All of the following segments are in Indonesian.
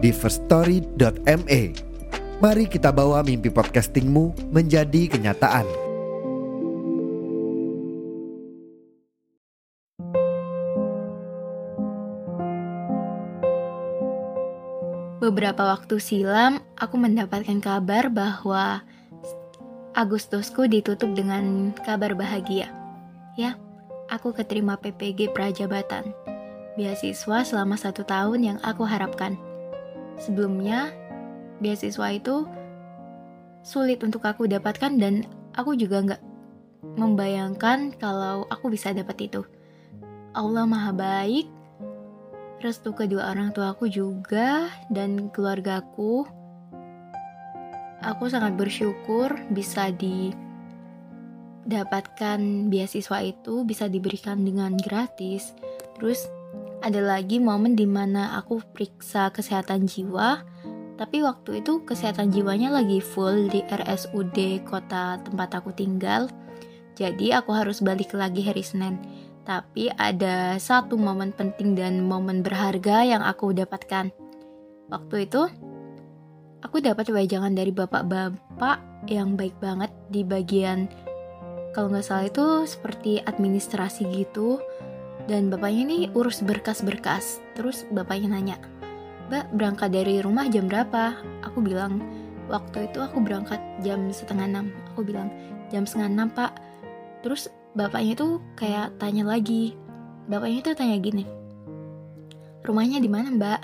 di firststory.me. Mari kita bawa mimpi podcastingmu menjadi kenyataan. Beberapa waktu silam, aku mendapatkan kabar bahwa Agustusku ditutup dengan kabar bahagia. Ya, aku keterima PPG Prajabatan, beasiswa selama satu tahun yang aku harapkan. Sebelumnya, beasiswa itu sulit untuk aku dapatkan dan aku juga nggak membayangkan kalau aku bisa dapat itu. Allah Maha Baik, restu kedua orang tuaku juga dan keluargaku. Aku sangat bersyukur bisa didapatkan beasiswa itu, bisa diberikan dengan gratis. Terus ada lagi momen di mana aku periksa kesehatan jiwa, tapi waktu itu kesehatan jiwanya lagi full di RSUD kota tempat aku tinggal. Jadi aku harus balik lagi hari Senin. Tapi ada satu momen penting dan momen berharga yang aku dapatkan. Waktu itu, aku dapat wejangan dari bapak-bapak yang baik banget di bagian kalau nggak salah itu seperti administrasi gitu dan bapaknya ini urus berkas-berkas. Terus bapaknya nanya mbak berangkat dari rumah jam berapa? Aku bilang waktu itu aku berangkat jam setengah enam. Aku bilang jam setengah enam pak. Terus bapaknya tuh kayak tanya lagi. Bapaknya tuh tanya gini rumahnya di mana mbak?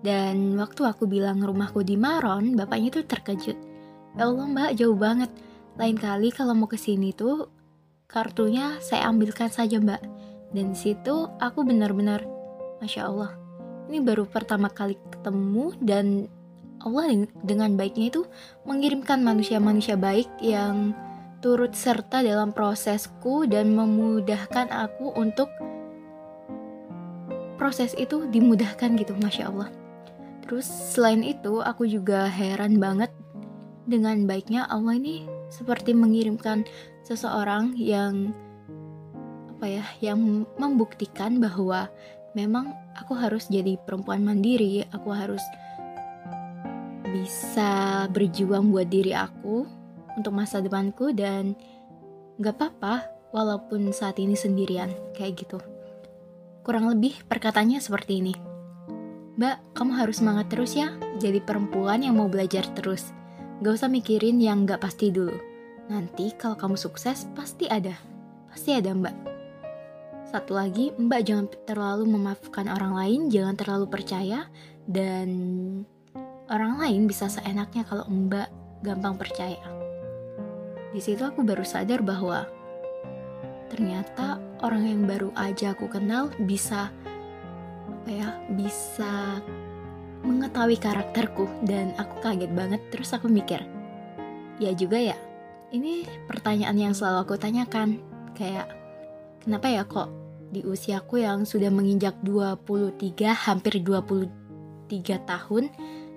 Dan waktu aku bilang rumahku di Maron bapaknya tuh terkejut. Ya Allah mbak jauh banget. Lain kali kalau mau ke sini tuh kartunya saya ambilkan saja mbak dan situ aku benar-benar masya Allah ini baru pertama kali ketemu dan Allah dengan baiknya itu mengirimkan manusia-manusia baik yang turut serta dalam prosesku dan memudahkan aku untuk proses itu dimudahkan gitu Masya Allah. Terus selain itu aku juga heran banget dengan baiknya Allah ini seperti mengirimkan seseorang yang apa ya yang membuktikan bahwa memang aku harus jadi perempuan mandiri, aku harus bisa berjuang buat diri aku untuk masa depanku dan gak apa-apa walaupun saat ini sendirian kayak gitu. Kurang lebih perkataannya seperti ini. Mbak, kamu harus semangat terus ya, jadi perempuan yang mau belajar terus. Gak usah mikirin yang gak pasti dulu. Nanti kalau kamu sukses, pasti ada. Pasti ada mbak. Satu lagi, mbak jangan terlalu memaafkan orang lain, jangan terlalu percaya, dan orang lain bisa seenaknya kalau mbak gampang percaya. Di situ aku baru sadar bahwa ternyata orang yang baru aja aku kenal bisa apa ya bisa mengetahui karakterku dan aku kaget banget terus aku mikir ya juga ya ini pertanyaan yang selalu aku tanyakan kayak kenapa ya kok di usiaku yang sudah menginjak 23 hampir 23 tahun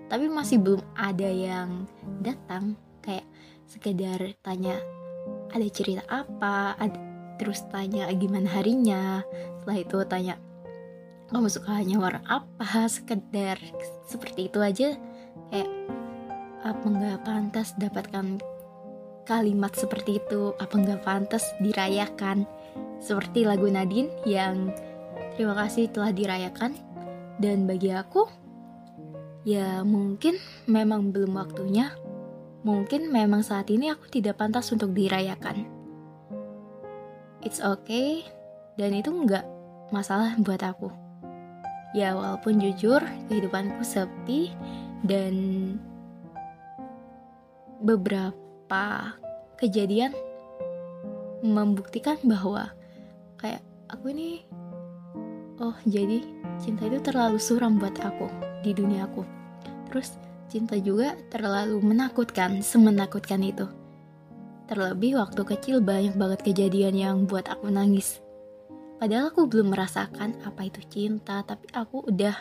tapi masih belum ada yang datang. Kayak sekedar tanya ada cerita apa? Ada, terus tanya gimana harinya? Setelah itu tanya kamu sukanya warna apa? Sekedar seperti itu aja. Kayak apa nggak pantas dapatkan kalimat seperti itu? Apa nggak pantas dirayakan seperti lagu Nadine yang terima kasih telah dirayakan dan bagi aku ya mungkin memang belum waktunya Mungkin memang saat ini aku tidak pantas untuk dirayakan. It's okay, dan itu nggak masalah buat aku. Ya walaupun jujur, kehidupanku sepi dan beberapa kejadian membuktikan bahwa kayak aku ini oh jadi cinta itu terlalu suram buat aku di dunia aku Terus cinta juga terlalu menakutkan, semenakutkan itu. Terlebih waktu kecil banyak banget kejadian yang buat aku nangis. Padahal aku belum merasakan apa itu cinta, tapi aku udah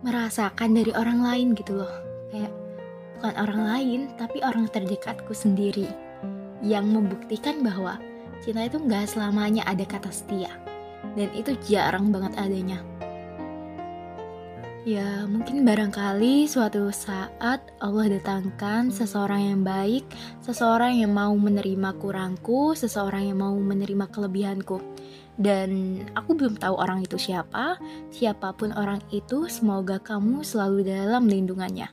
merasakan dari orang lain gitu loh. Kayak bukan orang lain, tapi orang terdekatku sendiri yang membuktikan bahwa cinta itu nggak selamanya ada kata setia dan itu jarang banget adanya Ya, mungkin barangkali suatu saat Allah datangkan seseorang yang baik, seseorang yang mau menerima kurangku, seseorang yang mau menerima kelebihanku. Dan aku belum tahu orang itu siapa, siapa pun orang itu, semoga kamu selalu dalam lindungannya.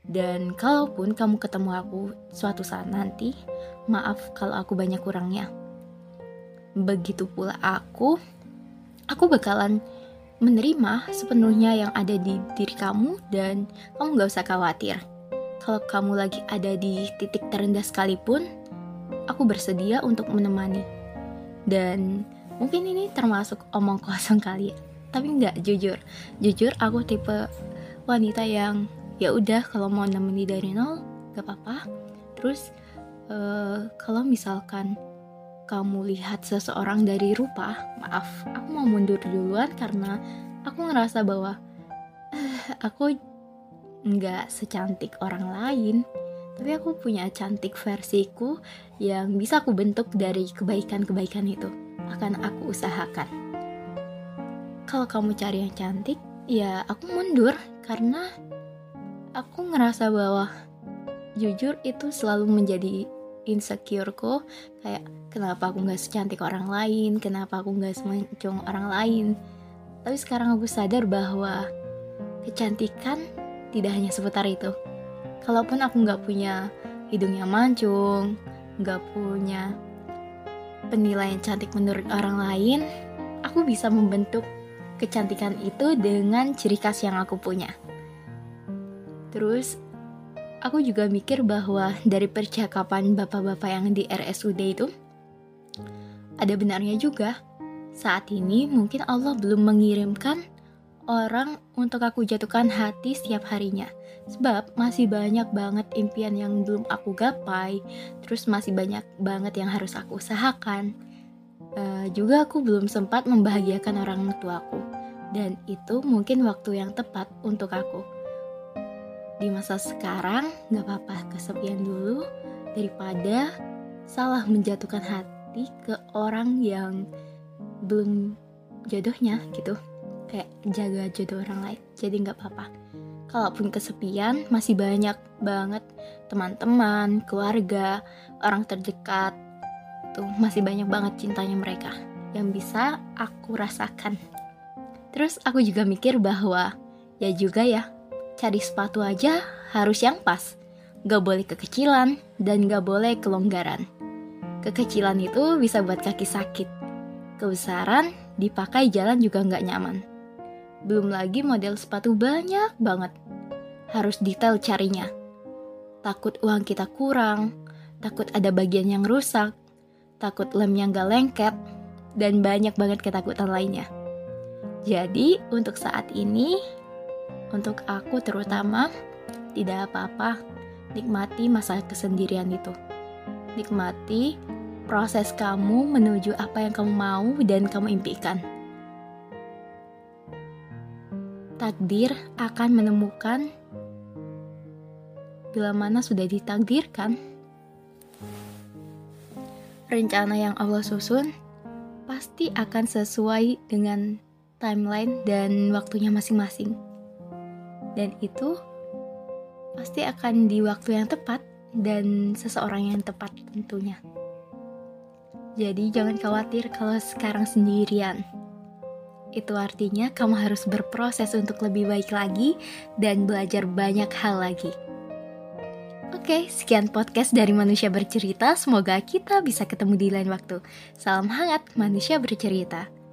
Dan kalaupun kamu ketemu aku suatu saat nanti, maaf kalau aku banyak kurangnya. Begitu pula aku, aku bakalan menerima sepenuhnya yang ada di diri kamu dan kamu gak usah khawatir. Kalau kamu lagi ada di titik terendah sekalipun, aku bersedia untuk menemani. Dan mungkin ini termasuk omong kosong kali ya, tapi nggak jujur. Jujur aku tipe wanita yang ya udah kalau mau nemeni dari nol gak apa-apa. Terus uh, kalau misalkan kamu lihat seseorang dari rupa, maaf, aku mau mundur duluan karena aku ngerasa bahwa uh, aku nggak secantik orang lain, tapi aku punya cantik versiku yang bisa aku bentuk dari kebaikan-kebaikan itu. Akan aku usahakan. Kalau kamu cari yang cantik, ya aku mundur karena aku ngerasa bahwa jujur itu selalu menjadi insecureku kayak kenapa aku nggak secantik orang lain? Kenapa aku nggak semancung orang lain? Tapi sekarang aku sadar bahwa kecantikan tidak hanya seputar itu. Kalaupun aku nggak punya hidung yang mancung nggak punya penilaian cantik menurut orang lain aku bisa membentuk kecantikan itu dengan ciri khas yang aku punya. Terus aku juga mikir bahwa dari percakapan bapak-bapak yang di RSUD itu, ada benarnya juga. Saat ini mungkin Allah belum mengirimkan orang untuk aku jatuhkan hati setiap harinya. Sebab masih banyak banget impian yang belum aku gapai, terus masih banyak banget yang harus aku usahakan. Uh, juga aku belum sempat membahagiakan orang tuaku, dan itu mungkin waktu yang tepat untuk aku di masa sekarang gak apa-apa kesepian dulu daripada salah menjatuhkan hati ke orang yang belum jodohnya gitu kayak jaga jodoh orang lain jadi nggak apa-apa kalaupun kesepian masih banyak banget teman-teman keluarga orang terdekat tuh masih banyak banget cintanya mereka yang bisa aku rasakan terus aku juga mikir bahwa ya juga ya cari sepatu aja harus yang pas. Gak boleh kekecilan dan gak boleh kelonggaran. Kekecilan itu bisa buat kaki sakit. Kebesaran dipakai jalan juga gak nyaman. Belum lagi model sepatu banyak banget. Harus detail carinya. Takut uang kita kurang, takut ada bagian yang rusak, takut lemnya gak lengket, dan banyak banget ketakutan lainnya. Jadi, untuk saat ini, untuk aku terutama, tidak apa-apa, nikmati masa kesendirian itu. Nikmati proses kamu menuju apa yang kamu mau dan kamu impikan. Takdir akan menemukan bila mana sudah ditakdirkan. Rencana yang Allah susun pasti akan sesuai dengan timeline dan waktunya masing-masing dan itu pasti akan di waktu yang tepat dan seseorang yang tepat tentunya. Jadi jangan khawatir kalau sekarang sendirian. Itu artinya kamu harus berproses untuk lebih baik lagi dan belajar banyak hal lagi. Oke, sekian podcast dari Manusia Bercerita. Semoga kita bisa ketemu di lain waktu. Salam hangat, Manusia Bercerita.